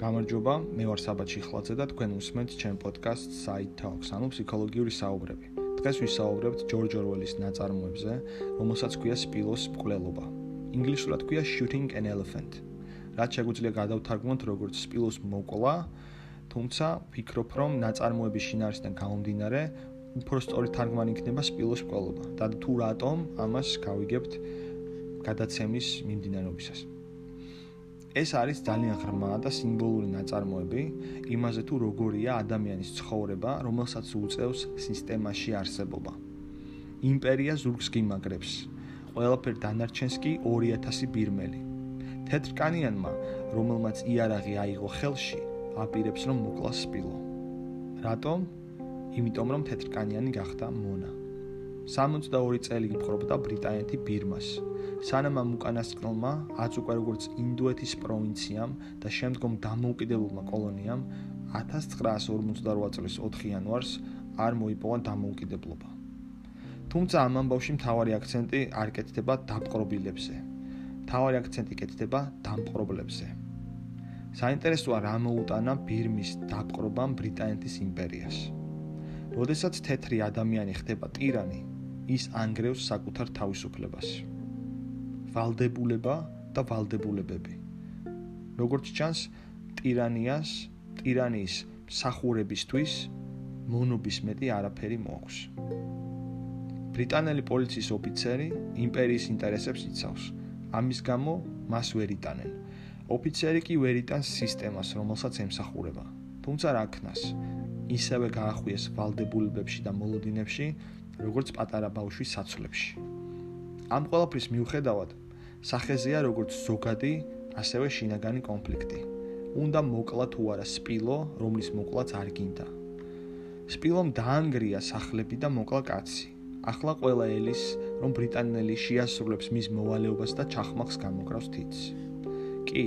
გამარჯობა, მე ვარ საბათ შიხლაძე და თქვენ უსმენთ ჩემ პოდკასტ Side Talks, ანუ ფსიქოლოგიური საუბრები. დღეს ვისაუბრებთ ჯორჯ ორველის ნაწარმოებზე, რომელსაც ქვია სპილოს მკვლელობა. ინგლისურად ქვია Shooting an Elephant. რაც შეგვიძლია გადავთარგმნოთ როგორც სპილოს მოკლა, თუმცა ვფიქრობ, რომ ნაწარმოების შინაარსიდან გამომდინარე, უფრო სწორი თარგმანი იქნება სპილოს მკვლელობა. და თუ რატომ, ამას გავიგებთ გადაცემის მიმდინარეობისას. ეს არის ძალიან ღრმა და სიმბოლური ნაწარმოები იმაზე თუ როგორია ადამიანის ცხოვრება, რომელსაც უწევს სისტემაში არსებობა. იმპერია ზურგს გიმაგრებს. ყველაფერ დანარჩენს კი 2000 ბირმელი. თეთრკანიანმა, რომელმაც იარაღი აიღო ხელში, აპირებს რომ მოკლას სპილო. რატომ? იმიტომ რომ თეთრკანიანი გახდა მონა. 62 წელი იპყრობდა ბრიტანეთი ბირმას. სანამ ამ უკანასკნელმა, აც უკვე როგორც ინდუეთის პროვინციამ და შემდგომ დამოუკიდებულმა კოლონიამ 1948 წლის 4 იანვარს არ მოიპოვა დამოუკიდებლობა. თუმცა ამ ამბავში მთავარი აქცენტი არ კეთდება დაპყრობილებზე. მთავარი აქცენტი კეთდება დამპყრობლებზე. საინტერესოა რა მოუტანა ბირმის დაპყრობამ ბრიტანეთის იმპერიას. როდესაც თეთრი ადამიანი ხდება ტირანი, ის ანგრევს საკუთარ თავისუფლებას. ვალდებულება და ვალდებულებები. როგორც ჩანს, ტირანიას, ტირანის სახურებისთვის მონობის მეტი არაფერი მოაქვს. ბრიტანელი პოლიციის ოფიცერი იმპერიის ინტერესებს იცავს. ამის გამო მას ვერ იტანენ. ოფიცერი კი ვერ იტანს სისტემას, რომელსაც ემსახურება. თუმცა რა ქნას, ისევე გაახვიეს ვალდებულებებში და მოლოდინებში, როგორც პატარა ბავშვის საცვლებში. ამ ყველაფრის მიუხედავად, სახეზეა როგორც ზოგადი, ასევე შინაგანი კონფლიქტი. უნდა მოკლა თუ არა სპილო, რომლის მოკლაც არ გინდა. სპილომ დაანგრია სახლები და მოკლა კაცი. ახლა ყველა ელის, რომ ბრიტანელი შეასრულებს მის მოვალეობას და ჩახმახს გამოკრავს თიც. კი,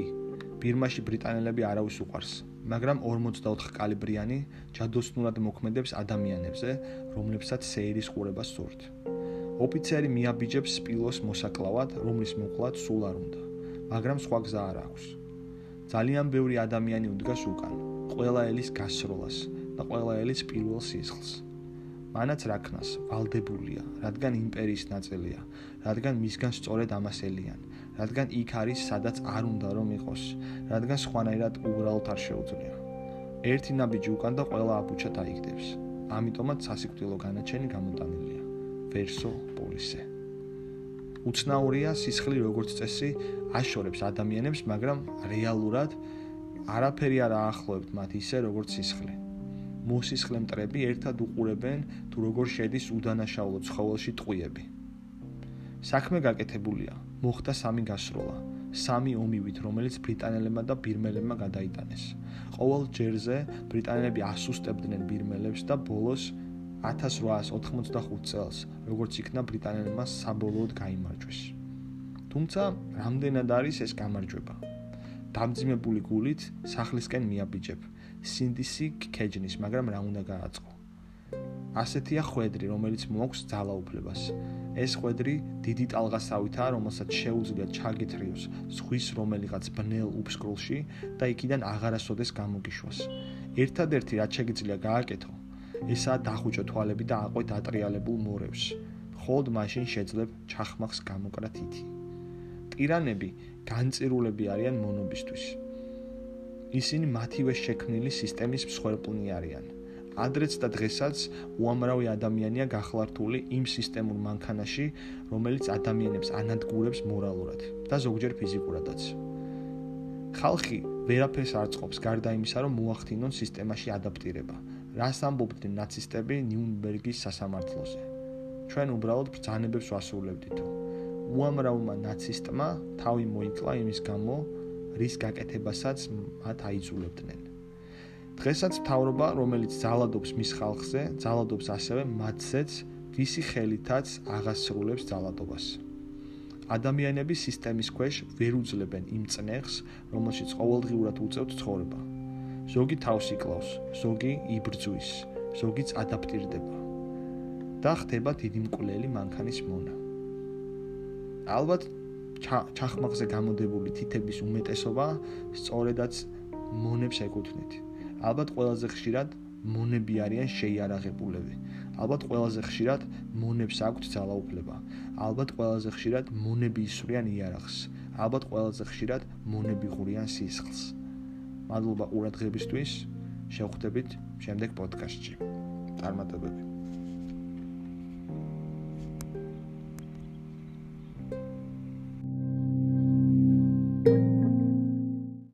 ბირმაში ბრიტანელები არავის უყარს. მაგრამ 44 კალიბრიანი ჯადოსნურად მოქმედებს ადამიანებზე, რომლებსაც სეირის ყურება სურთ. ოფიცერი მიაბიჯებს სპილოს მოსაკლავად, რომლის მოკლად სულ არ უნდა, მაგრამ სხვა გზა არ აქვს. ძალიან ბევრი ადამიანი უდგას უკან, ყველა ელის გასროლას და ყველა ელის პირველ სისხლს. მანაც რაკნას ვალდებულია, რადგან იმპერიის ნაწილია, რადგან მისგან სწორედ ამას ელიან. რადგან იქ არის სადაც არ უნდა რომ იყოს, რადგან სხვანაირად უბრალოდ არ შეუძლია. ერთი ნაბიჯი უკან და ყველა აბუჩა დაიგდებს. ამიტომაც სასიკვდილო განაჩენი გამოტანილია. ვერსო პოლისე. უცნაურია სისხლი როგორც წესი აშორებს ადამიანებს, მაგრამ რეალურად არაფერი არ აახლოვებთ მათ ისე როგორც სისხლი. მოსისხლე მტრები ერთად უყურებენ თუ როგორ შედის უდანაშაულო ცხოველში ტყვიები. საქმე გაკეთებულია. მოხდა სამი გასროლა. სამი ომივით, რომელიც ბრიტანელებმა და ბირმელებმა გადაიტანეს. ყოველ ჯერზე ბრიტანელები ასუსტებდნენ ბირმელებს და ბოლოს 1885 წელს, როგორც იქნა ბრიტანელებმა საბოლოოდ გამოიმარჯვეს. თუმცა, რამდენად არის ეს გამარჯვება? დამძიმებული გულით სახლისკენ მიაბიჯებ. სინდისი კეჯნის, მაგრამ რა უნდა გააწყო? ასეთია ხვედრი, რომელიც მოაქვს ძალაუფლებას. ეს ხვედრი დიდი ტალღასავითაა, რომელსაც შეუძლია ჩაგეთრიოს ზღვის რომელიღაც ბნელ უფსკრულში და იქიდან აღარასოდეს გამოგიშვას. ერთადერთი რაც შეგიძლია გააკეთო, ესაა დახუჭო თვალები და აყვე დატრიალებულ მორევს. ხოლოდ მაშინ შეძლებ ჩახმახს გამოკრა თითი. ტირანები განწირულები არიან მონობისთვის. ისინი მათივე შექმნილი სისტემის მსხვერპლნი არიან. ადრეც და დღესაც უამრავი ადამიანია გახლართული იმ სისტემურ მანქანაში, რომელიც ადამიანებს ანადგურებს მორალურად და ზოგჯერ ფიზიკურადაც. ხალხი ვერაფერს არ წყობს გარდა იმისა, რომ მოახდინონ სისტემაში ადაპტირება. რას ამბობდნენ ნაცისტები ნიუნბერგის სასამართლოზე? ჩვენ უბრალოდ ბრძანებებს ვასრულებდითო. უამრავმა ნაცისტმა თავი მოიკლა იმის გამო, რის გაკეთებასაც მათ აიძულებდნენ. დღესაც მთავრობა, რომელიც ძალადობს მის ხალხზე, ძალადობს ასევე მათზეც, ვისი ხელითაც აღასრულებს ძალადობას. ადამიანები სისტემის ქვეშ ვერ უძლებენ იმ წნეხს, რომელშიც ყოველდღიურად უწევთ ცხოვრება. ზოგი თავს იკლავს, ზოგი იბრძვის, ზოგიც ადაპტირდება და ხდება დიდი მკვლელი მანქანის მონა. ალბათ ჩახმახზე გამოდებული თითების უმეტესობა სწორედაც მონებს ეკუთვნით. ალბათ ყველაზე ხშირად მონები არიან შეიარაღებულები. ალბათ ყველაზე ხშირად მონებს აქვთ ძალაუფლება. ალბათ ყველაზე ხშირად მონები ისვრიან იარაღს. ალბათ ყველაზე ხშირად მონები ღურიან სისხლს. მადლობა ყურადღებისთვის. შევხვდებით შემდეგ პოდკასტში. წარმატებები.